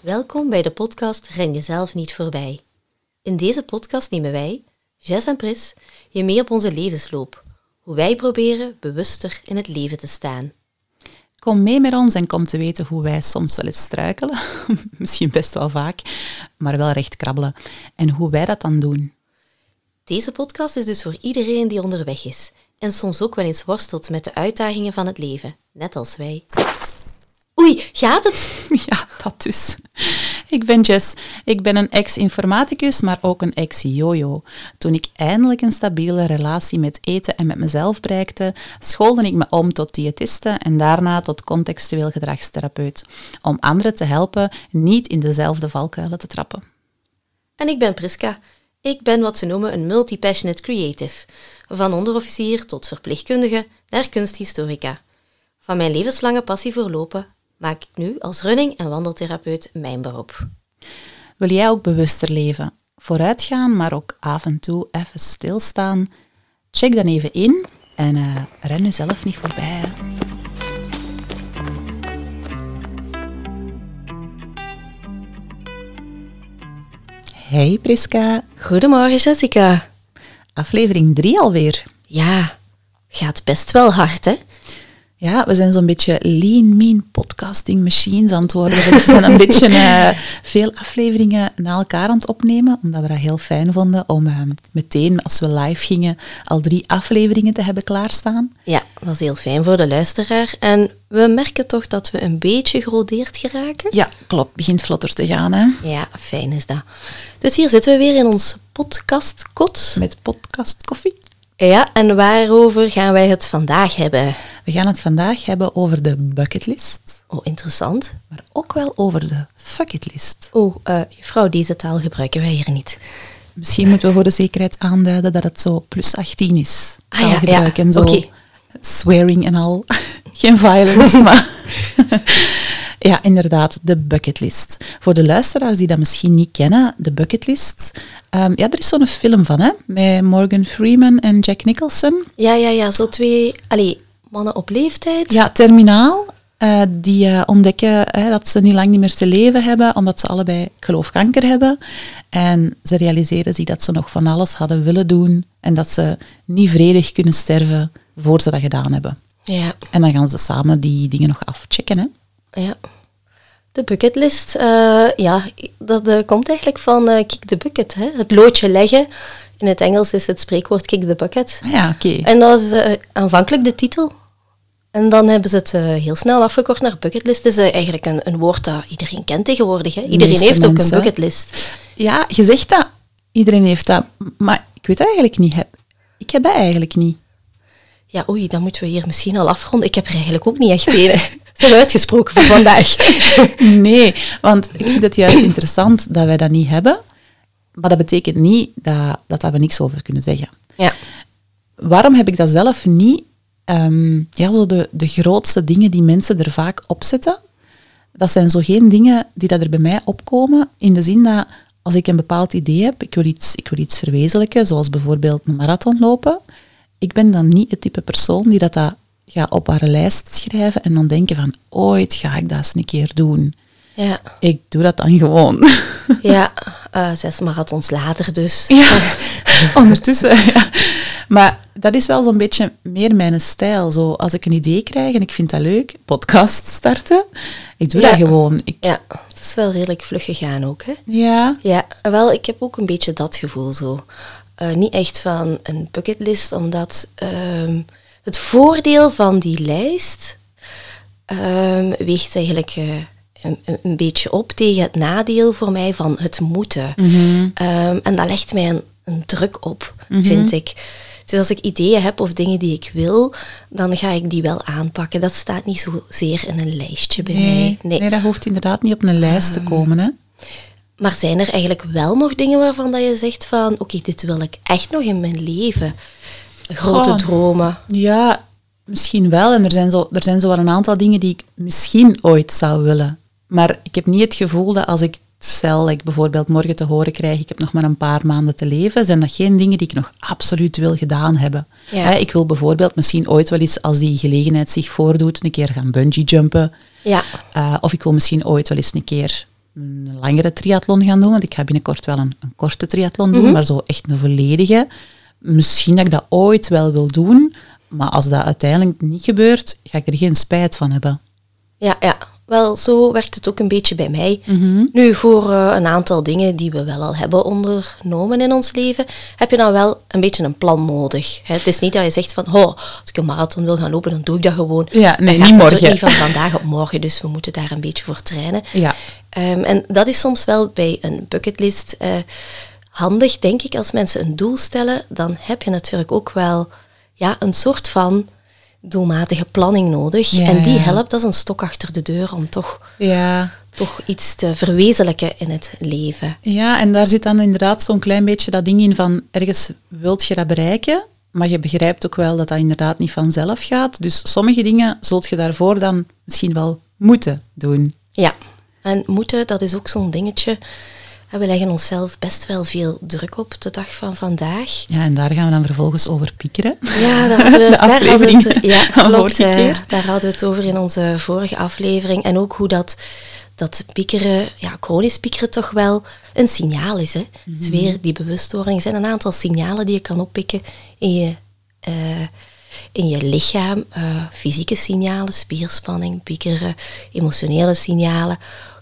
Welkom bij de podcast Ren jezelf niet voorbij. In deze podcast nemen wij, Jess en Pris, je mee op onze levensloop. Hoe wij proberen bewuster in het leven te staan. Kom mee met ons en kom te weten hoe wij soms wel eens struikelen. Misschien best wel vaak, maar wel recht krabbelen. En hoe wij dat dan doen. Deze podcast is dus voor iedereen die onderweg is en soms ook wel eens worstelt met de uitdagingen van het leven, net als wij. Oei, gaat het? Ja, dat dus. Ik ben Jess. Ik ben een ex-informaticus, maar ook een ex-jojo. Toen ik eindelijk een stabiele relatie met eten en met mezelf bereikte, schoolde ik me om tot diëtiste en daarna tot contextueel gedragstherapeut. Om anderen te helpen niet in dezelfde valkuilen te trappen. En ik ben Priska. Ik ben wat ze noemen een multi-passionate creative. Van onderofficier tot verpleegkundige naar kunsthistorica. Van mijn levenslange passie voor lopen maak ik nu als running- en wandeltherapeut mijn beroep. Wil jij ook bewuster leven? Vooruitgaan, maar ook af en toe even stilstaan? Check dan even in en uh, ren jezelf niet voorbij. Hè? Hey Priska. Goedemorgen Jessica. Aflevering 3 alweer. Ja, gaat best wel hard hè? Ja, we zijn zo'n beetje lean, mean podcasting machines aan het worden. We zijn een beetje uh, veel afleveringen na elkaar aan het opnemen, omdat we dat heel fijn vonden om uh, meteen, als we live gingen, al drie afleveringen te hebben klaarstaan. Ja, dat is heel fijn voor de luisteraar. En we merken toch dat we een beetje gerodeerd geraken? Ja, klopt. Begint vlotter te gaan, hè? Ja, fijn is dat. Dus hier zitten we weer in ons podcastkot. Met podcast koffie. Ja, en waarover gaan wij het vandaag hebben? We gaan het vandaag hebben over de bucketlist. Oh, interessant. Maar ook wel over de fucketlist. Oh, uh, juffrouw, deze taal gebruiken wij hier niet. Misschien moeten we voor de zekerheid aanduiden dat het zo plus 18 is. Ah, ja, ja. en zo. Okay. Swearing en al. Geen violence, maar... Ja, inderdaad, de bucketlist. Voor de luisteraars die dat misschien niet kennen, de bucketlist. Um, ja, er is zo'n film van, hè, met Morgan Freeman en Jack Nicholson. Ja, ja, ja, zo twee allee, mannen op leeftijd. Ja, terminaal. Uh, die uh, ontdekken hè, dat ze niet lang niet meer te leven hebben, omdat ze allebei, ik geloof, kanker hebben. En ze realiseren zich dat ze nog van alles hadden willen doen en dat ze niet vredig kunnen sterven voor ze dat gedaan hebben. Ja. En dan gaan ze samen die dingen nog afchecken, hè. Ja. De bucketlist, uh, ja, dat komt eigenlijk van kick the bucket, hè? het loodje leggen. In het Engels is het spreekwoord kick the bucket. Ah, ja, oké. Okay. En dat was aanvankelijk de titel. En dan hebben ze het heel snel afgekort naar bucketlist. Het is eigenlijk een, een woord dat iedereen kent tegenwoordig. Hè? Iedereen Meeste heeft mensen. ook een bucketlist. Ja, je zegt dat. Iedereen heeft dat. Maar ik weet dat eigenlijk niet. Ik heb dat eigenlijk niet. Ja, oei, dan moeten we hier misschien al afronden. Ik heb er eigenlijk ook niet echt een. Zijn uitgesproken voor vandaag. nee, want ik vind het juist interessant dat wij dat niet hebben. Maar dat betekent niet dat, dat, dat we niks over kunnen zeggen. Ja. Waarom heb ik dat zelf niet? Um, ja, zo de, de grootste dingen die mensen er vaak opzetten, dat zijn zo geen dingen die dat er bij mij opkomen, in de zin dat als ik een bepaald idee heb, ik wil iets, ik wil iets verwezenlijken, zoals bijvoorbeeld een marathon lopen, ik ben dan niet het type persoon die dat, dat ga op haar lijst schrijven en dan denken van ooit ga ik dat eens een keer doen. Ja. Ik doe dat dan gewoon. Ja, uh, zes marathons later dus. Ja, ondertussen. Ja. Maar dat is wel zo'n beetje meer mijn stijl. Zo, als ik een idee krijg en ik vind dat leuk, podcast starten, ik doe ja. dat gewoon. Ik... Ja, het is wel redelijk vlug gegaan ook. Hè? Ja. Ja, wel, ik heb ook een beetje dat gevoel zo. Uh, niet echt van een bucketlist, omdat um, het voordeel van die lijst um, weegt eigenlijk uh, een, een, beetje op tegen het nadeel voor mij van het moeten. Mm -hmm. um, en dat legt mij een, een druk op, mm -hmm. vind ik. Dus als ik ideeën heb of dingen die ik wil, dan ga ik die wel aanpakken. Dat staat niet zozeer in een lijstje bij nee, mij. Nee. nee, dat hoeft inderdaad niet op een lijst te komen. Hè? Maar zijn er eigenlijk wel nog dingen waarvan dat je zegt van, oké, okay, dit wil ik echt nog in mijn leven? Grote dromen. Ja, misschien wel. En er zijn, zo, er zijn zo wel een aantal dingen die ik misschien ooit zou willen. Maar ik heb niet het gevoel dat als ik, stel ik bijvoorbeeld morgen te horen krijg, ik heb nog maar een paar maanden te leven, zijn dat geen dingen die ik nog absoluut wil gedaan hebben. Ja. Ik wil bijvoorbeeld misschien ooit wel eens, als die gelegenheid zich voordoet, een keer gaan bungee jumpen. Ja. Uh, of ik wil misschien ooit wel eens een keer een langere triathlon gaan doen, want ik ga binnenkort wel een, een korte triathlon doen, Mhm. maar zo echt een volledige. Misschien dat ik dat ooit wel wil doen, maar als dat uiteindelijk niet gebeurt, ga ik er geen spijt van hebben. Ja, ja. Wel, zo werkt het ook een beetje bij mij. Mhm. Nu, voor eh, een aantal dingen die we wel al hebben ondernomen in ons leven, heb je dan wel een beetje een plan nodig. Hè. Het is niet dat je zegt van, oh, als ik een marathon wil gaan lopen, dan doe ik dat gewoon. Ja, nee, niet morgen. niet van vandaag op morgen, dus we moeten daar een beetje voor trainen. Ja. Ehm, en dat is soms wel bij een bucketlist eh, handig, denk ik. Als mensen een doel stellen, dan heb je natuurlijk ook wel ja, een soort van doelmatige planning nodig. Ja, en die helpt als een stok achter de deur om toch, Ja. toch iets te verwezenlijken in het leven. ja, en daar zit dan inderdaad zo'n klein beetje dat ding in van ergens wilt je dat bereiken, maar je begrijpt ook wel dat dat inderdaad niet vanzelf gaat. Dus sommige dingen zult je daarvoor dan misschien wel moeten doen. Ja, en moeten, dat is ook zo'n dingetje. En We leggen onszelf best wel veel druk op de dag van vandaag. Ja, en daar gaan we dan vervolgens over piekeren. Ja, daar hadden we, De daar hadden we aflevering het, ja, klopt, vorige eh, keer. daar hadden we het over in onze vorige aflevering. En ook hoe dat, dat piekeren, ja, chronisch piekeren toch wel een signaal is. Hè? Het is Mhm. weer die bewustwording. Er zijn een aantal signalen die je kan oppikken in je, eh, in je lichaam. Eh, fysieke signalen, spierspanning, piekeren, emotionele signalen,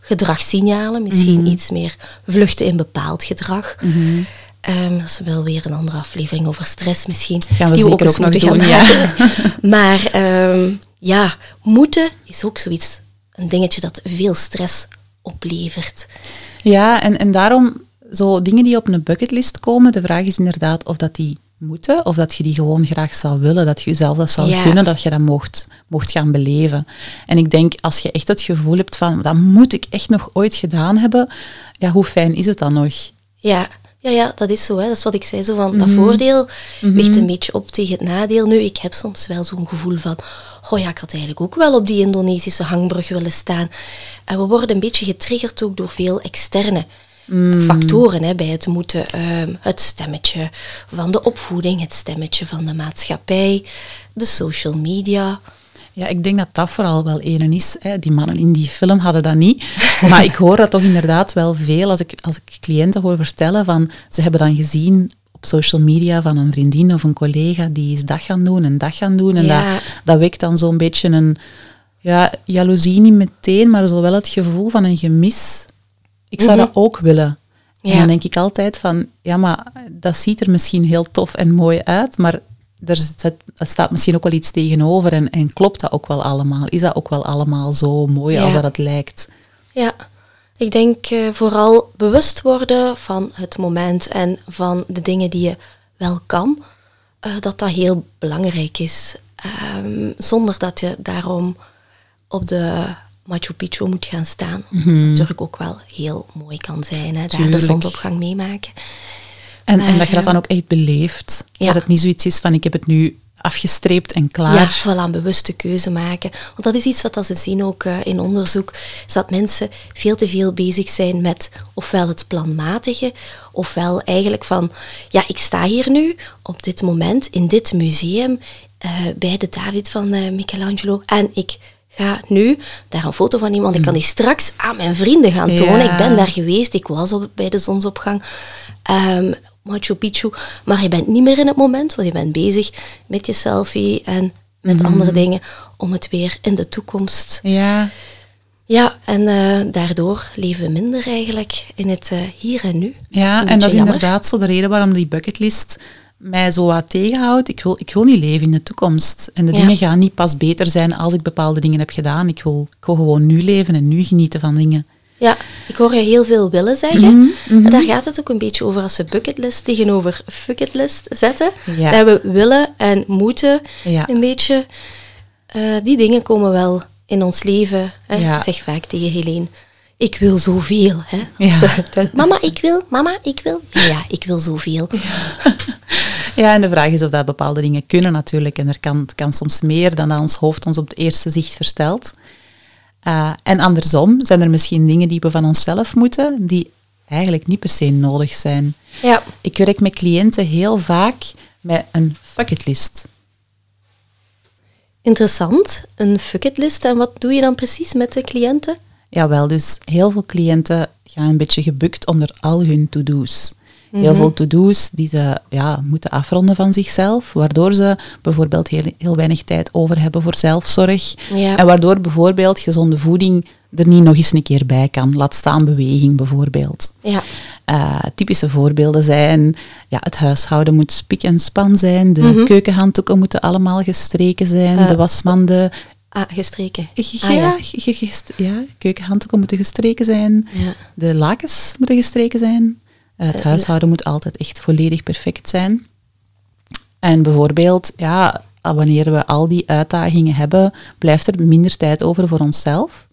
gedragssignalen. Misschien Mhm. iets meer vluchten in bepaald gedrag. Ehm, dat is wel weer een andere aflevering over stress misschien. Gaan we die zeker eens ook nog moeten gaan doen, ja. maken. Maar ehm, ja, moeten is ook zoiets, een dingetje dat veel stress oplevert. Ja, en, en daarom, zo dingen die op een bucketlist komen, de vraag is inderdaad of dat die moeten, of dat je die gewoon graag zou willen, dat je jezelf dat zou Ja. gunnen, dat je dat mocht, mocht gaan beleven. En ik denk, als je echt het gevoel hebt van, dat moet ik echt nog ooit gedaan hebben, ja, hoe fijn is het dan nog? Ja, ja, ja dat is zo. Hè. Dat is wat ik zei, zo van Mhm. dat voordeel weegt een beetje op tegen het nadeel. Nu, ik heb soms wel zo'n gevoel van, oh ja, ik had eigenlijk ook wel op die Indonesische hangbrug willen staan. En we worden een beetje getriggerd ook door veel externe Mm. factoren hè, bij het moeten. Ehm, het stemmetje van de opvoeding, het stemmetje van de maatschappij, de social media. Ja, ik denk dat dat vooral wel ene is. Hè. Die mannen in die film hadden dat niet. Maar ik hoor dat toch inderdaad wel veel als ik, als ik cliënten hoor vertellen van ze hebben dan gezien op social media van een vriendin of een collega die is dat gaan doen en dat gaan doen. En Ja. dat, dat wekt dan zo'n beetje een ja, jaloezie niet meteen, maar zo wel het gevoel van een gemis. Ik zou Mhm. dat ook willen. En Ja. dan denk ik altijd van, ja, maar dat ziet er misschien heel tof en mooi uit, maar er, zit, er staat misschien ook wel iets tegenover en, en klopt dat ook wel allemaal? Is dat ook wel allemaal zo mooi Ja. als dat het lijkt? Ja, ik denk eh, vooral bewust worden van het moment en van de dingen die je wel kan, eh, dat dat heel belangrijk is. Ehm, zonder dat je daarom op de Machu Picchu moet gaan staan. Wat natuurlijk ook wel heel mooi kan zijn, hè, daar de zonsopgang meemaken. En, Maar, en dat je dat dan eh, ook echt beleeft. ja. Dat het niet zoiets is van, ik heb het nu afgestreept en klaar. Ja, wel een bewuste keuze maken. Want dat is iets wat ze zien ook eh, in onderzoek, is dat mensen veel te veel bezig zijn met ofwel het planmatige, ofwel eigenlijk van, ja, ik sta hier nu op dit moment in dit museum eh, bij de David van Michelangelo en ik ga nu daar een foto van iemand, ik kan die straks aan mijn vrienden gaan tonen. Ja. Ik ben daar geweest, ik was op, bij de zonsopgang. Ehm, Machu Picchu, maar je bent niet meer in het moment, want je bent bezig met je selfie en met andere dingen om het weer in de toekomst. Ja, Ja, en eh, daardoor leven we minder eigenlijk in het eh, hier en nu. ja en dat is jammer. inderdaad zo de reden waarom die bucketlist mij zo wat tegenhoudt. Ik wil, ik wil niet leven in de toekomst. En de Ja. dingen gaan niet pas beter zijn als ik bepaalde dingen heb gedaan. Ik wil, ik wil gewoon nu leven en nu genieten van dingen. Ja, ik hoor je heel veel willen zeggen. En daar gaat het ook een beetje over als we bucketlist tegenover fucketlist zetten. Ja. Dat we willen en moeten Ja. een beetje. eh, die dingen komen wel in ons leven. Hè? Ja. Ik zeg vaak tegen Helene, ik wil zoveel. Hè? Ja. Mama, ik wil, mama, ik wil. Ja, ja, ik wil zoveel. Ja, en de vraag is of dat bepaalde dingen kunnen natuurlijk. En er kan, kan soms meer dan dat ons hoofd ons op het eerste zicht vertelt. Uh, en andersom zijn er misschien dingen die we van onszelf moeten, die eigenlijk niet per se nodig zijn. Ja. Ik werk met cliënten heel vaak met een bucketlist. Interessant, een bucketlist. En wat doe je dan precies met de cliënten? Jawel, dus heel veel cliënten gaan een beetje gebukt onder al hun to-do's. Heel veel to-do's die ze ja, moeten afronden van zichzelf, waardoor ze bijvoorbeeld heel, heel weinig tijd over hebben voor zelfzorg. Ja. En waardoor bijvoorbeeld gezonde voeding er niet nog eens een keer bij kan. Laat staan beweging bijvoorbeeld. Ja. Uh, typische voorbeelden zijn, ja, het huishouden moet spik en span zijn, de Mhm. keukenhanddoeken moeten allemaal gestreken zijn, Eh, de wasmanden... Ah, gestreken. Ja, Ah, ja. keukenhanddoeken moeten gestreken zijn, Ja. de lakens moeten gestreken zijn, het Eh, huishouden moet altijd echt volledig perfect zijn. En bijvoorbeeld, ja, wanneer we al die uitdagingen hebben, blijft er minder tijd over voor onszelf.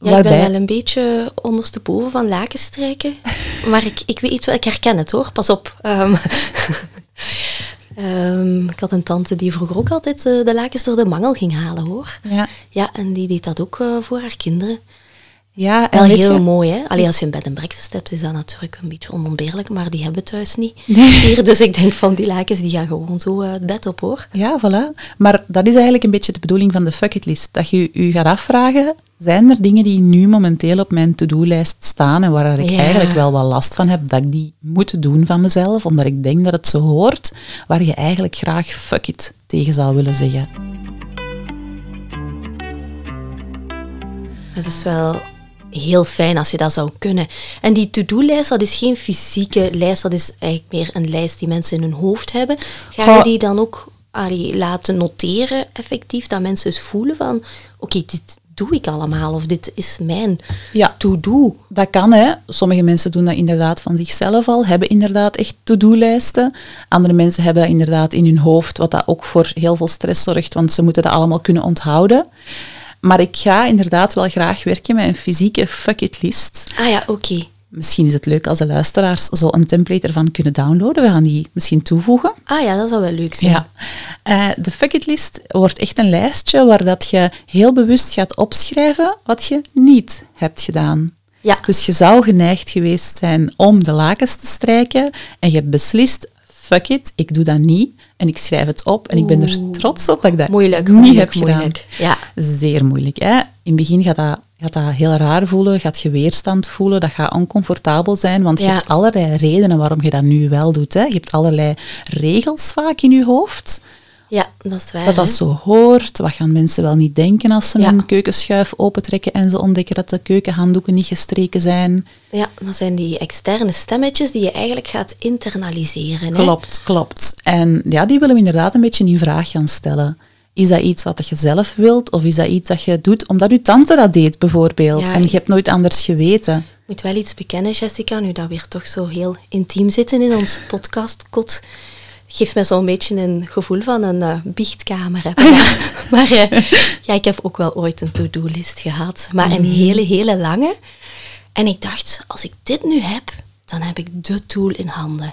Ja, ik ben wel een beetje ondersteboven van lakens strijken. Maar ik, ik weet wel, ik herken het hoor, pas op. Ehm, ehm, ik had een tante die vroeger ook altijd eh, de lakens door de mangel ging halen hoor. Ja, Ja, en die deed dat ook eh, voor haar kinderen. Ja en Wel heel je- mooi hè. Allee, als je een bed en breakfast hebt, is dat natuurlijk een beetje onontbeerlijk, maar die hebben thuis niet. Nee. Hier, dus ik denk van die lakens, die gaan gewoon zo eh, het bed op hoor. Ja, voilà. Maar dat is eigenlijk een beetje de bedoeling van de fuck list. Dat je je gaat afvragen, zijn er dingen die nu momenteel op mijn to-do-lijst staan en waar ik Ja. eigenlijk wel wat last van heb, dat ik die moet doen van mezelf, omdat ik denk dat het zo hoort, waar je eigenlijk graag fuck it tegen zou willen zeggen. Het is wel heel fijn als je dat zou kunnen. En die to-do-lijst, dat is geen fysieke lijst, dat is eigenlijk meer een lijst die mensen in hun hoofd hebben. Ga je die dan ook allee, laten noteren, effectief, dat mensen dus voelen van, oké, dit doe ik allemaal, of dit is mijn Ja. to-do. Dat kan, hè. Sommige mensen doen dat inderdaad van zichzelf al, hebben inderdaad echt to-do-lijsten. Andere mensen hebben dat inderdaad in hun hoofd, wat dat ook voor heel veel stress zorgt, want ze moeten dat allemaal kunnen onthouden. Maar ik ga inderdaad wel graag werken met een fysieke fuck-it-list. Ah ja, oké. Misschien is het leuk als de luisteraars zo een template ervan kunnen downloaden. We gaan die misschien toevoegen. Ah ja, dat zou wel leuk zijn. Ja. Eh, de fuck-it list wordt echt een lijstje waar dat je heel bewust gaat opschrijven wat je niet hebt gedaan. Ja. Dus je zou geneigd geweest zijn om de lakens te strijken en je hebt beslist, fuck it, ik doe dat niet. En ik schrijf het op en ik ben er trots op dat ik dat Moeilijk, niet moeilijk, heb gedaan. moeilijk. Ja. Zeer moeilijk. Hè? In het begin gaat dat, gaat dat heel raar voelen, gaat je weerstand voelen, dat gaat oncomfortabel zijn, want je hebt allerlei redenen waarom je dat nu wel doet. Hè? Je hebt allerlei regels vaak in je hoofd, ja, dat is waar. dat dat hè. zo hoort. Wat gaan mensen wel niet denken als ze Ja. een keukenschuif opentrekken en ze ontdekken dat de keukenhanddoeken niet gestreken zijn? Ja, dat zijn die externe stemmetjes die je eigenlijk gaat internaliseren. Hè? Klopt, klopt. En ja, die willen we inderdaad een beetje in vraag gaan stellen. Is dat iets wat je zelf wilt, of is dat iets dat je doet omdat je tante dat deed, bijvoorbeeld? Ja, en je hebt nooit anders geweten. Ik moet wel iets bekennen, Jessica, nu dat we hier toch zo heel intiem zitten in ons podcastkot. Geeft mij zo'n beetje een gevoel van een eh, biechtkamer. Hè. Maar, maar eh, ja, ik heb ook wel ooit een to-do-list gehad, maar een hele, hele lange. En ik dacht, als ik dit nu heb, dan heb ik de tool in handen.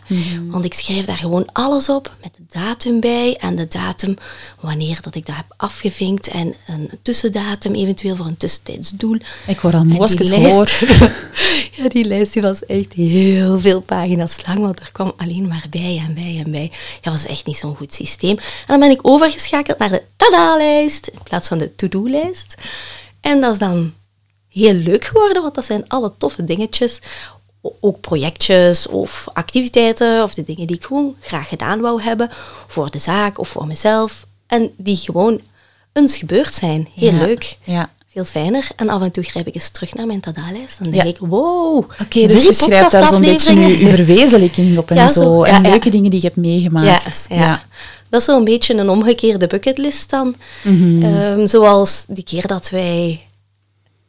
Want ik schrijf daar gewoon alles op met de datum bij en de datum wanneer dat ik dat heb afgevinkt en een tussendatum eventueel voor een tussentijds doel. Ik word al moe als ik die het lijst- hoor. ja, die lijst die was echt heel veel pagina's lang, want er kwam alleen maar bij en bij en bij. Ja, was echt niet zo'n goed systeem. En dan ben ik overgeschakeld naar de tada-lijst in plaats van de to-do-lijst. En dat is dan heel leuk geworden, want dat zijn alle toffe dingetjes. Ook projectjes of activiteiten of de dingen die ik gewoon graag gedaan wou hebben voor de zaak of voor mezelf. En die gewoon eens gebeurd zijn. Heel Ja, leuk. Ja. Veel fijner. En af en toe grijp ik eens terug naar mijn tada-lijst. Dan Ja. denk ik, wow. Oké, dus je schrijft daar zo'n beetje je, je verwezenlijking op en zo. en leuke dingen die je hebt meegemaakt. Ja, ja. Dat is zo'n beetje een omgekeerde bucketlist dan. Mhm. Ehm, zoals die keer dat wij,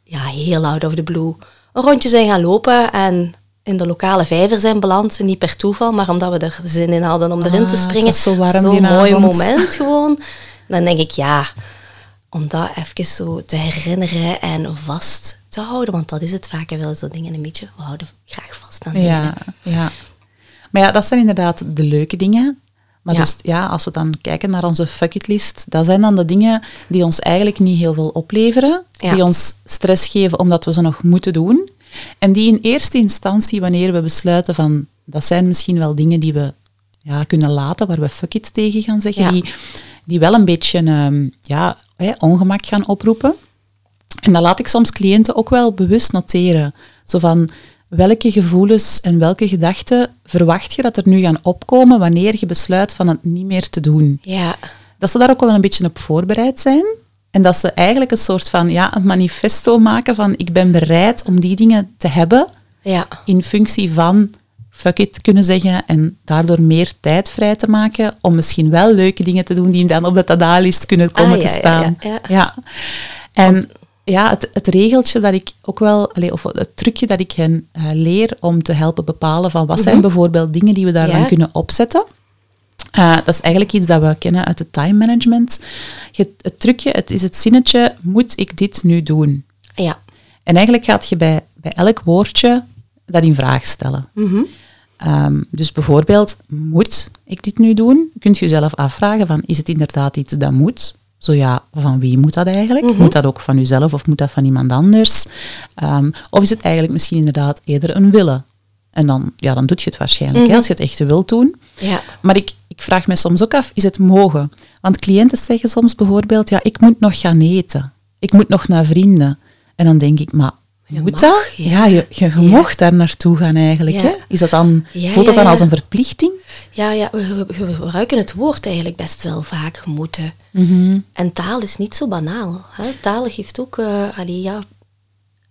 ja, heel out of the blue, een rondje zijn gaan lopen en in de lokale vijver zijn beland. Niet per toeval, maar omdat we er zin in hadden om erin Ah, te het springen. zo Zo'n die mooi moment gewoon. Dan denk ik, ja, om dat even zo te herinneren en vast te houden. Want dat is het vaak, wel zo dingen een beetje, we houden graag vast aan dingen. Ja, ja. Maar ja, dat zijn inderdaad de leuke dingen. Maar Ja. dus ja, als we dan kijken naar onze fuck list, dat zijn dan de dingen die ons eigenlijk niet heel veel opleveren, Ja. die ons stress geven omdat we ze nog moeten doen. En die in eerste instantie, wanneer we besluiten van, dat zijn misschien wel dingen die we ja, kunnen laten, waar we fuck it tegen gaan zeggen, Ja. die, die wel een beetje ehm, ja, ongemak gaan oproepen. En dat laat ik soms cliënten ook wel bewust noteren. Zo van, welke gevoelens en welke gedachten verwacht je dat er nu gaan opkomen wanneer je besluit van het niet meer te doen? Ja. Dat ze daar ook wel een beetje op voorbereid zijn. En dat ze eigenlijk een soort van ja, een manifesto maken van ik ben bereid om die dingen te hebben Ja. in functie van fuck it kunnen zeggen en daardoor meer tijd vrij te maken om misschien wel leuke dingen te doen die dan op de tada-list kunnen komen Ah, ja, te staan. ja. En ja, het, het regeltje dat ik ook wel, of het trucje dat ik hen eh, leer om te helpen bepalen van wat zijn bijvoorbeeld dingen die we daar Mhm. Dan kunnen opzetten. Eh, dat is eigenlijk iets dat we kennen uit het time management. Je- het trucje, het is het zinnetje, moet ik dit nu doen? Ja. En eigenlijk gaat je bij, bij elk woordje dat in vraag stellen. Ehm, dus bijvoorbeeld, moet ik dit nu doen? Kunt je jezelf afvragen van, is het inderdaad iets dat moet? Zo ja, van wie moet dat eigenlijk? Moet dat ook van jezelf of moet dat van iemand anders? Ehm, of is het eigenlijk misschien inderdaad eerder een willen? En dan, ja, dan doe je het waarschijnlijk, hè, als je het echt wilt doen. Ja. Maar ik, ik vraag me soms ook af, is het mogen? Want cliënten zeggen soms bijvoorbeeld, ja, ik moet nog gaan eten. Ik moet nog naar vrienden. En dan denk ik, maar Je moet mag, dat? ja. Ja, je, je, je mocht daar naartoe gaan eigenlijk. Ja. Hè? Is dat dan, voelt dat dan als een verplichting? Ja, ja we, we- we gebruiken het woord eigenlijk best wel vaak, moeten. Mhm. En taal is niet zo banaal. Hè? Taal geeft ook eh, allee, ja,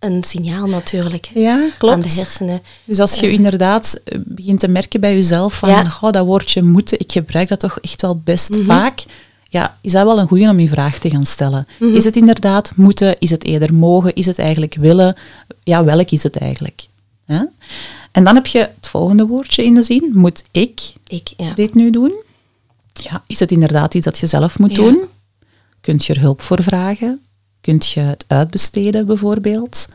een signaal natuurlijk Ja, aan de klopt. hersenen. Dus als je inderdaad eh, begint te merken bij jezelf van, Ja. dat woordje moeten, ik gebruik dat toch echt wel best Mhm. vaak. Ja, is dat wel een goede om je vraag te gaan stellen? Mhm. Is het inderdaad moeten? Is het eerder mogen? Is het eigenlijk willen? Ja, welk is het eigenlijk? En dan heb je het volgende woordje in de zin. Moet ik Ik, ja. dit nu doen? Ja, is het inderdaad iets dat je zelf moet doen? Kunt je er hulp voor vragen? Kunt je het uitbesteden bijvoorbeeld?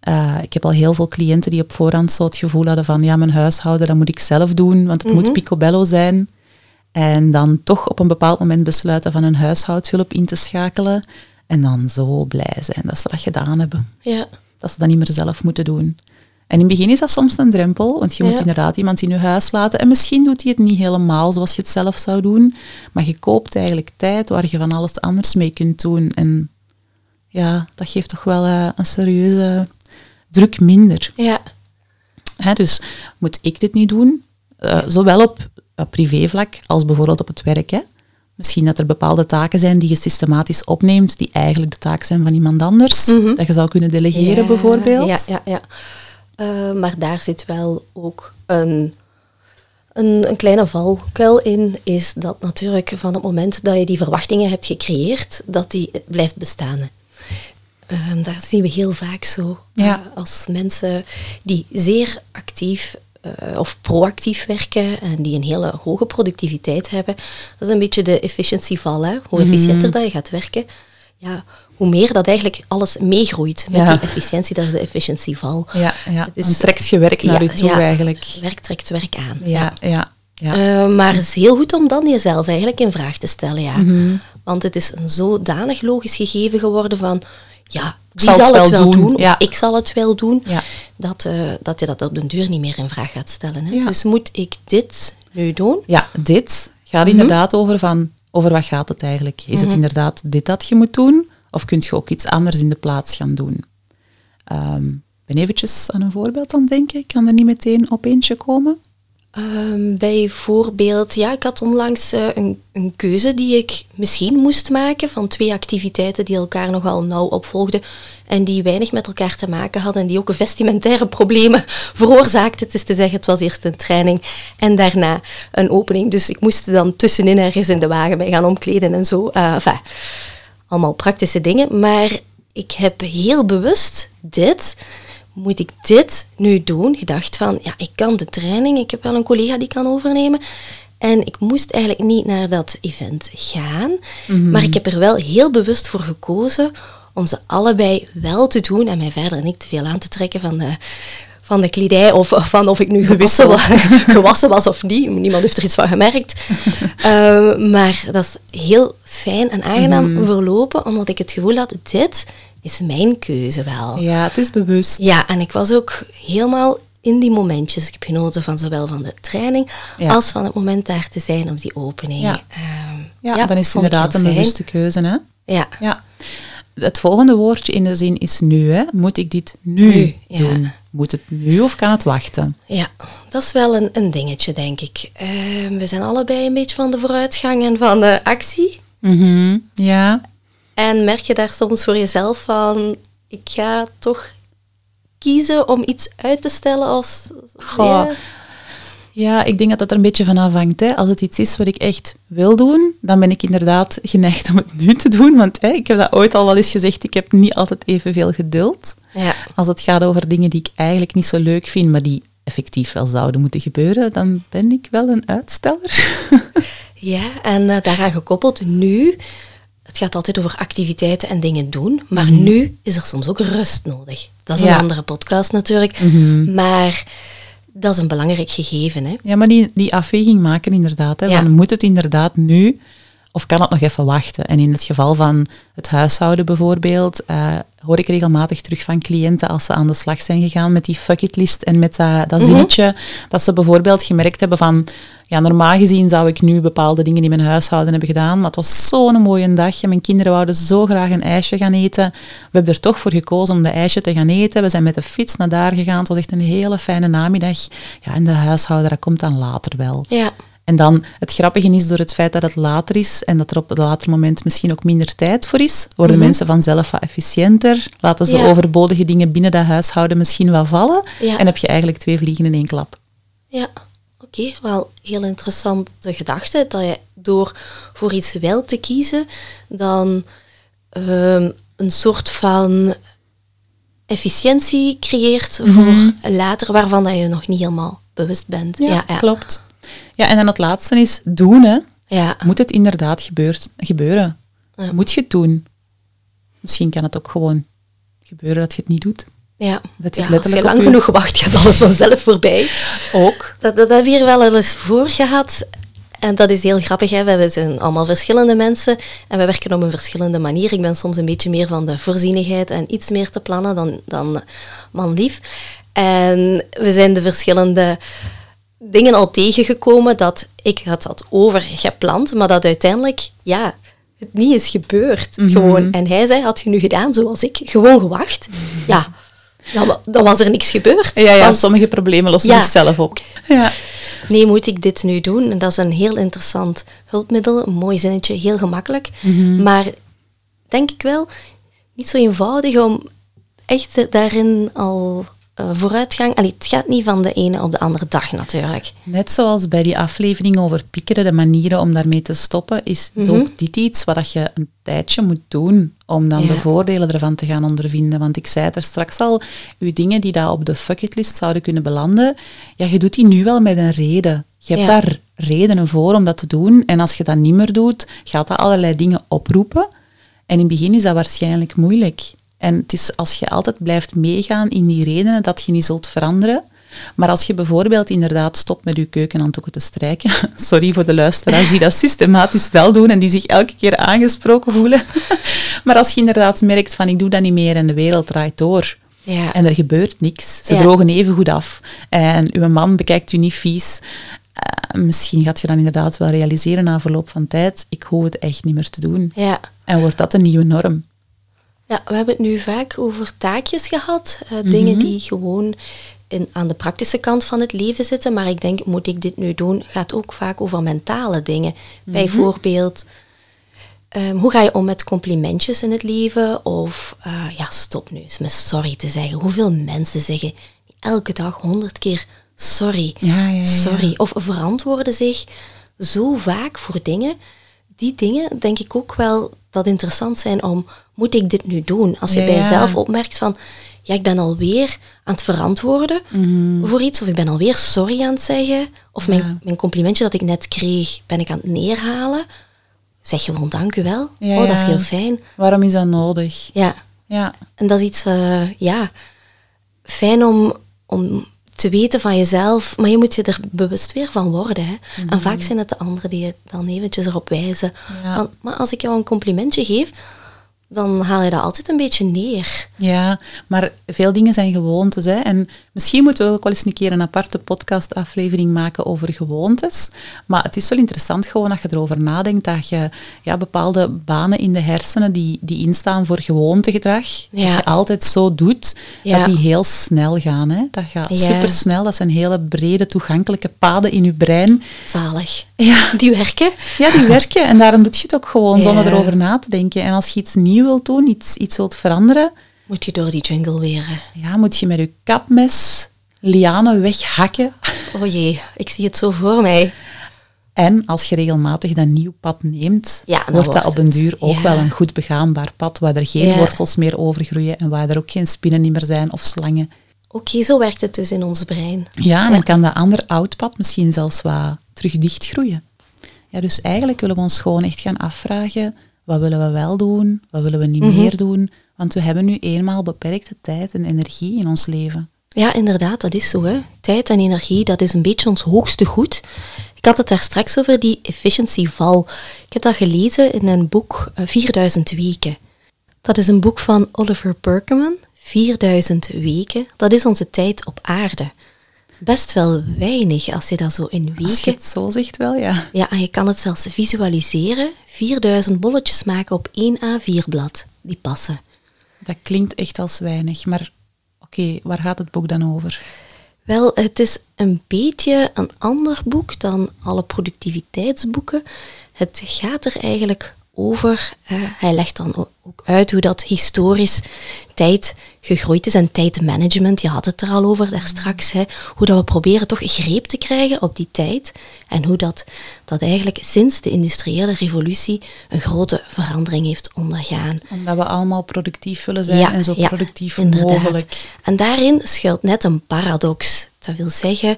Eh, ik heb al heel veel cliënten die op voorhand zo het gevoel hadden van ja, mijn huishouden, dat moet ik zelf doen, want het moet picobello zijn. En dan toch op een bepaald moment besluiten van een huishoudhulp in te schakelen. En dan zo blij zijn dat ze dat gedaan hebben. ja. Dat ze dat niet meer zelf moeten doen. En in het begin is dat soms een drempel, want je moet Ja. inderdaad iemand in je huis laten. En misschien doet hij het niet helemaal zoals je het zelf zou doen. Maar je koopt eigenlijk tijd waar je van alles anders mee kunt doen. En ja, dat geeft toch wel eh, een serieuze druk minder. ja. Hè, dus moet ik dit nu doen? Eh, zowel op, privévlak als bijvoorbeeld op het werk. Hè? Misschien dat er bepaalde taken zijn die je systematisch opneemt, die eigenlijk de taak zijn van iemand anders. Dat je zou kunnen delegeren Ja, bijvoorbeeld. Ja, ja, ja. Eh, maar daar zit wel ook een, een, een kleine valkuil in, is dat natuurlijk van het moment dat je die verwachtingen hebt gecreëerd, dat die blijft bestaan. Ehm, daar zien we heel vaak zo. Ja. eh, als mensen die zeer actief eh, of proactief werken en die een hele hoge productiviteit hebben, dat is een beetje de efficiëntieval. Hè? Hoe efficiënter dat je gaat werken, ja, hoe meer dat eigenlijk alles meegroeit met Ja. die efficiëntie. Dat is de efficiëntieval. Ja, ja. Dus- dan trekt je werk naar Ja, je toe ja. eigenlijk. Werk trekt werk aan. Ja, ja, ja. Eh, maar het is heel goed om dan jezelf eigenlijk in vraag te stellen, ja. Mhm. Want het is een zodanig logisch gegeven geworden van, ja, die zal zal, het wel doen, doen, ja. of ik zal het wel doen, Ja. dat, eh, dat je dat op den duur niet meer in vraag gaat stellen. Hè? Ja. Dus moet ik dit nu doen? Ja, dit gaat Mhm. inderdaad over van, over wat gaat het eigenlijk? Is het inderdaad dit dat je moet doen? Of kun je ook iets anders in de plaats gaan doen? Ik ben eventjes aan een voorbeeld aan denken. Ik kan er niet meteen op eentje komen. Ehm, bijvoorbeeld, ja, ik had onlangs eh, een, een keuze die ik misschien moest maken van twee activiteiten die elkaar nogal nauw opvolgden en die weinig met elkaar te maken hadden en die ook vestimentaire problemen veroorzaakten. Het is te zeggen, het was eerst een training en daarna een opening. Dus ik moest dan tussenin ergens in de wagen bij gaan omkleden en zo. Eh, allemaal praktische dingen. Maar ik heb heel bewust dit, moet ik dit nu doen? Gedacht van, ja, ik kan de training, ik heb wel een collega die kan overnemen. En ik moest eigenlijk niet naar dat event gaan. Maar ik heb er wel heel bewust voor gekozen om ze allebei wel te doen en mij verder niet te veel aan te trekken van de, van de kledij of van of ik nu gewassen was, gewassen was of niet. Niemand heeft er iets van gemerkt. Ehm, maar dat is heel fijn en aangenaam verlopen, omdat ik het gevoel had, dit is mijn keuze wel. Ja, het is bewust. Ja, en ik was ook helemaal in die momentjes. Ik heb genoten van zowel van de training Ja. als van het moment daar te zijn op die opening. Ja. Ehm, Ja, dan is het inderdaad een bewuste keuze. Hè? Ja. Ja. het volgende woordje in de zin is nu. Hè? Moet ik dit nu, doen? Moet het nu of kan het wachten? Ja, dat is wel een, een dingetje, denk ik. Ehm, we zijn allebei een beetje van de vooruitgang en van de actie. Mhm, Ja, En merk je daar soms voor jezelf van, ik ga toch kiezen om iets uit te stellen als... Goh. Ja. Ja, ik denk dat dat er een beetje van afhangt. Hè. Als het iets is wat ik echt wil doen, dan ben ik inderdaad geneigd om het nu te doen. Want hè, ik heb dat ooit al wel eens gezegd, ik heb niet altijd evenveel geduld. Ja. Als het gaat over dingen die ik eigenlijk niet zo leuk vind, maar die effectief wel zouden moeten gebeuren, dan ben ik wel een uitsteller. Ja, en eh, daaraan gekoppeld nu, het gaat altijd over activiteiten en dingen doen, maar nu is er soms ook rust nodig. Dat is Ja. een andere podcast natuurlijk, maar dat is een belangrijk gegeven. Hè? Ja, maar die, die afweging maken inderdaad. Hè, Ja. moet het inderdaad nu of kan het nog even wachten? En in het geval van het huishouden bijvoorbeeld, eh, hoor ik regelmatig terug van cliënten als ze aan de slag zijn gegaan met die fuckitlist en met dat, dat zinnetje, dat ze bijvoorbeeld gemerkt hebben van, ja, normaal gezien zou ik nu bepaalde dingen in mijn huishouden hebben gedaan, maar het was zo'n mooie dag en mijn kinderen wouden zo graag een ijsje gaan eten. We hebben er toch voor gekozen om de ijsje te gaan eten. We zijn met de fiets naar daar gegaan. Het was echt een hele fijne namiddag. Ja, en de huishouden, dat komt dan later wel. Ja, En dan, het grappige is door het feit dat het later is en dat er op het later moment misschien ook minder tijd voor is, worden mensen vanzelf wat efficiënter, laten ze Ja. overbodige dingen binnen dat huishouden misschien wel vallen Ja. en heb je eigenlijk twee vliegen in één klap. ja. Oké, wel heel interessante gedachte dat je door voor iets wel te kiezen, dan ehm, een soort van efficiëntie creëert voor later, waarvan dat je nog niet helemaal bewust bent. Ja, ja. klopt. Ja, en dan het laatste is doen. Hè. Ja, Moet het inderdaad gebeurt, gebeuren? Ja. Moet je het doen? Misschien kan het ook gewoon gebeuren dat je het niet doet. Ja. Dat ja als je lang genoeg wacht, gaat alles vanzelf voorbij. Ook. Dat, dat hebben we hier wel eens voor gehad. En dat is heel grappig. Hè? We zijn allemaal verschillende mensen en we werken op een verschillende manier. Ik ben soms een beetje meer van de voorzienigheid en iets meer te plannen dan, dan manlief. En we zijn de verschillende dingen al tegengekomen dat ik het had overgepland, maar dat uiteindelijk, ja, het niet is gebeurd. Gewoon. En hij zei, had je nu gedaan zoals ik, gewoon gewacht, ja, dan, dan was er niks gebeurd. Ja, ja Want- sommige problemen lossen Ja. zichzelf op. Ja. Nee, moet ik dit nu doen? En dat is een heel interessant hulpmiddel, een mooi zinnetje, heel gemakkelijk. Maar denk ik wel niet zo eenvoudig om echt daarin al vooruitgang... Allee, het gaat niet van de ene op de andere dag natuurlijk. Net zoals bij die aflevering over piekeren, de manieren om daarmee te stoppen, is ook dit iets wat dat je een tijdje moet doen om dan Ja. de voordelen ervan te gaan ondervinden. Want ik zei het er straks al, uw dingen die daar op de bucketlist zouden kunnen belanden, ja, je doet die nu wel met een reden. Je hebt Ja. daar redenen voor om dat te doen. En als je dat niet meer doet, gaat dat allerlei dingen oproepen. En in het begin is dat waarschijnlijk moeilijk. En het is als je altijd blijft meegaan in die redenen dat je niet zult veranderen. Maar als je bijvoorbeeld inderdaad stopt met je keukenhanddoeken te strijken, sorry voor de luisteraars die dat systematisch wel doen en die zich elke keer aangesproken voelen. maar als je inderdaad merkt van ik doe dat niet meer en de wereld draait door, Ja. en er gebeurt niks. Ze Ja. drogen even goed af. En uw man bekijkt u niet vies. Eh, misschien gaat je dan inderdaad wel realiseren na verloop van tijd, ik hoef het echt niet meer te doen. Ja. En wordt dat een nieuwe norm? Ja, we hebben het nu vaak over taakjes gehad. eh, Dingen die gewoon in, aan de praktische kant van het leven zitten. Maar ik denk, moet ik dit nu doen, gaat ook vaak over mentale dingen. Bijvoorbeeld, ehm, hoe ga je om met complimentjes in het leven? Of, eh, ja, stop nu eens met sorry te zeggen. Hoeveel mensen zeggen elke dag honderd keer sorry, Ja, ja, ja. sorry. Of verantwoorden zich zo vaak voor dingen. Die dingen denk ik ook wel dat interessant zijn om, moet ik dit nu doen? Als je Ja, bij jezelf opmerkt van, ja, ik ben alweer aan het verantwoorden Mhm. voor iets, of ik ben alweer sorry aan het zeggen, of mijn, mijn complimentje dat ik net kreeg, ben ik aan het neerhalen. Zeg gewoon dank u wel. Ja, oh, dat is heel fijn. Waarom is dat nodig? Ja, Ja, en dat is iets, eh, ja, fijn om, om te weten van jezelf, maar je moet je er bewust weer van worden. Hè. En vaak zijn het de anderen die je dan eventjes erop wijzen. Van, maar als ik jou een complimentje geef, dan haal je dat altijd een beetje neer. Ja, maar veel dingen zijn gewoontes. Hè? En misschien moeten we ook wel eens een keer een aparte podcastaflevering maken over gewoontes. Maar het is wel interessant gewoon dat je erover nadenkt dat je ja, bepaalde banen in de hersenen die, die instaan voor gewoontegedrag, Ja. dat je altijd zo doet, Ja. dat die heel snel gaan. Hè? Dat gaat Ja. supersnel. Dat zijn hele brede, toegankelijke paden in je brein. Zalig. Ja, Die werken. ja, die werken. En daarom doe je het ook gewoon zonder erover na te denken. En als je iets nieuw wilt doen, iets, iets wilt veranderen, Moet je door die jungle weren. ja, moet je met je kapmes lianen weghakken. Oh jee, ik zie het zo voor mij. En als je regelmatig dat nieuw pad neemt, Ja, wordt dat op een het. duur ook Ja. wel een goed begaanbaar pad, waar er geen Ja. wortels meer overgroeien en waar er ook geen spinnen meer zijn of slangen. Oké, zo werkt het dus in ons brein. Ja, en dan kan dat ander oud pad misschien zelfs wat terug dichtgroeien. Ja, dus eigenlijk willen we ons gewoon echt gaan afvragen, wat willen we wel doen, wat willen we niet Mhm. meer doen, want we hebben nu eenmaal beperkte tijd en energie in ons leven. Ja, inderdaad, dat is zo. Hè. Tijd en energie, dat is een beetje ons hoogste goed. Ik had het daar straks over die efficiency val. Ik heb dat gelezen in een boek eh, 4000 weken. Dat is een boek van Oliver Perkman. 4000 weken, dat is onze tijd op aarde. Best wel weinig als je dat zo in Als je weken... het zo zegt wel, ja. Ja, en je kan het zelfs visualiseren. 4000 bolletjes maken op één A4-blad. Die passen. Dat klinkt echt als weinig, maar oké, waar gaat het boek dan over? Wel, het is een beetje een ander boek dan alle productiviteitsboeken. Het gaat er eigenlijk over, eh, hij legt dan ook uit hoe dat historisch tijd gegroeid is en tijdmanagement, je had het er al over daar straks, hè, hoe dat we proberen toch greep te krijgen op die tijd en hoe dat, dat eigenlijk sinds de industriële revolutie een grote verandering heeft ondergaan. Omdat we allemaal productief willen zijn en zo productief mogelijk. En daarin schuilt net een paradox. Dat wil zeggen,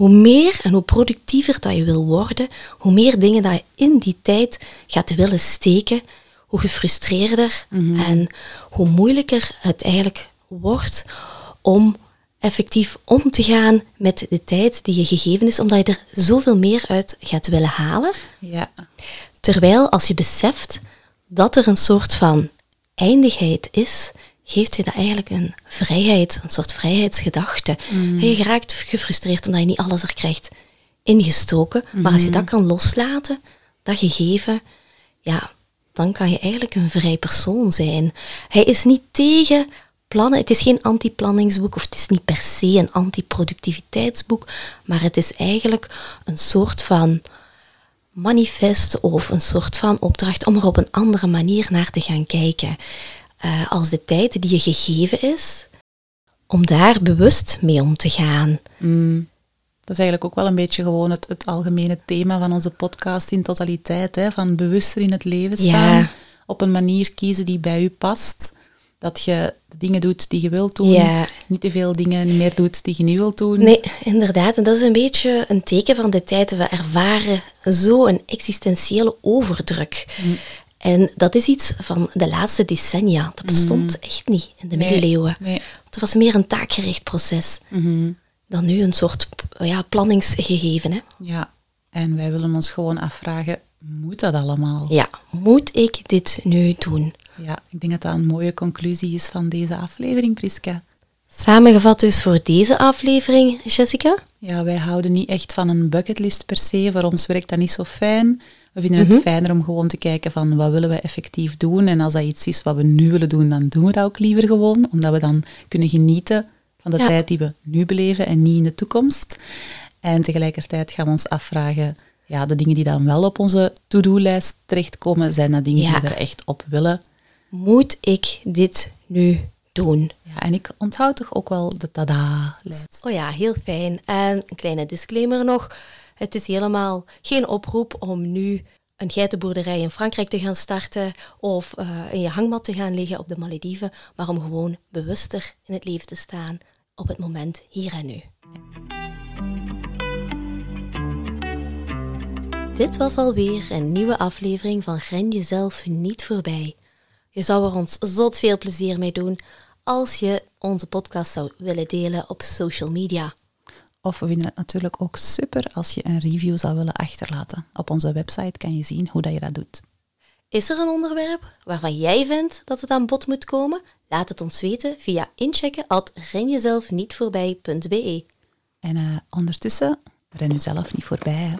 hoe meer en hoe productiever dat je wil worden, hoe meer dingen dat je in die tijd gaat willen steken, hoe gefrustreerder en hoe moeilijker het eigenlijk wordt om effectief om te gaan met de tijd die je gegeven is, omdat je er zoveel meer uit gaat willen halen. Ja, Terwijl als je beseft dat er een soort van eindigheid is, geeft je dat eigenlijk een vrijheid, een soort vrijheidsgedachte. En Je raakt gefrustreerd omdat je niet alles er krijgt ingestoken. Maar als je dat kan loslaten, dat gegeven, ja, dan kan je eigenlijk een vrij persoon zijn. Hij is niet tegen plannen. Het is geen anti-planningsboek of het is niet per se een anti-productiviteitsboek, maar het is eigenlijk een soort van manifest of een soort van opdracht om er op een andere manier naar te gaan kijken. Eh, als de tijd die je gegeven is, om daar bewust mee om te gaan. mm, dat is eigenlijk ook wel een beetje gewoon het, het algemene thema van onze podcast in totaliteit. Hè? Van bewuster in het leven staan, Ja. op een manier kiezen die bij u past. Dat je de dingen doet die je wilt doen, Ja. niet te veel dingen meer doet die je niet wilt doen. Nee, inderdaad. En dat is een beetje een teken van de tijd. We ervaren zo een existentiële overdruk. En dat is iets van de laatste decennia. Dat bestond echt niet in de Nee, middeleeuwen. nee. Het was meer een taakgericht proces Mhm. dan nu een soort ja, planningsgegeven. Hè? Ja, en wij willen ons gewoon afvragen, moet dat allemaal? Ja, moet ik dit nu doen? Ja, ik denk dat dat een mooie conclusie is van deze aflevering, Priska. Samengevat dus voor deze aflevering, Jessica. Ja, wij houden niet echt van een bucketlist per se. Voor ons werkt dat niet zo fijn. We vinden het fijner om gewoon te kijken van wat willen we effectief doen. En als dat iets is wat we nu willen doen, dan doen we dat ook liever gewoon. Omdat we dan kunnen genieten van de Ja. tijd die we nu beleven en niet in de toekomst. En tegelijkertijd gaan we ons afvragen, ja, de dingen die dan wel op onze to-do-lijst terechtkomen, zijn dat dingen Ja. die we er echt op willen. Moet ik dit nu doen? Ja, en ik onthoud toch ook wel de tada-lijst. Oh ja, heel fijn. En een kleine disclaimer nog. Het is helemaal geen oproep om nu een geitenboerderij in Frankrijk te gaan starten of eh, in je hangmat te gaan liggen op de Malediven, maar om gewoon bewuster in het leven te staan op het moment hier en nu. Dit was alweer een nieuwe aflevering van Gren jezelf niet voorbij. Je zou er ons zot veel plezier mee doen als je onze podcast zou willen delen op social media. Of we vinden het natuurlijk ook super als je een review zou willen achterlaten. Op onze website kan je zien hoe dat je dat doet. Is er een onderwerp waarvan jij vindt dat het aan bod moet komen? Laat het ons weten via inchecken at renjezelfnietvoorbij.be. En uh, ondertussen, ren jezelf niet voorbij. Hè.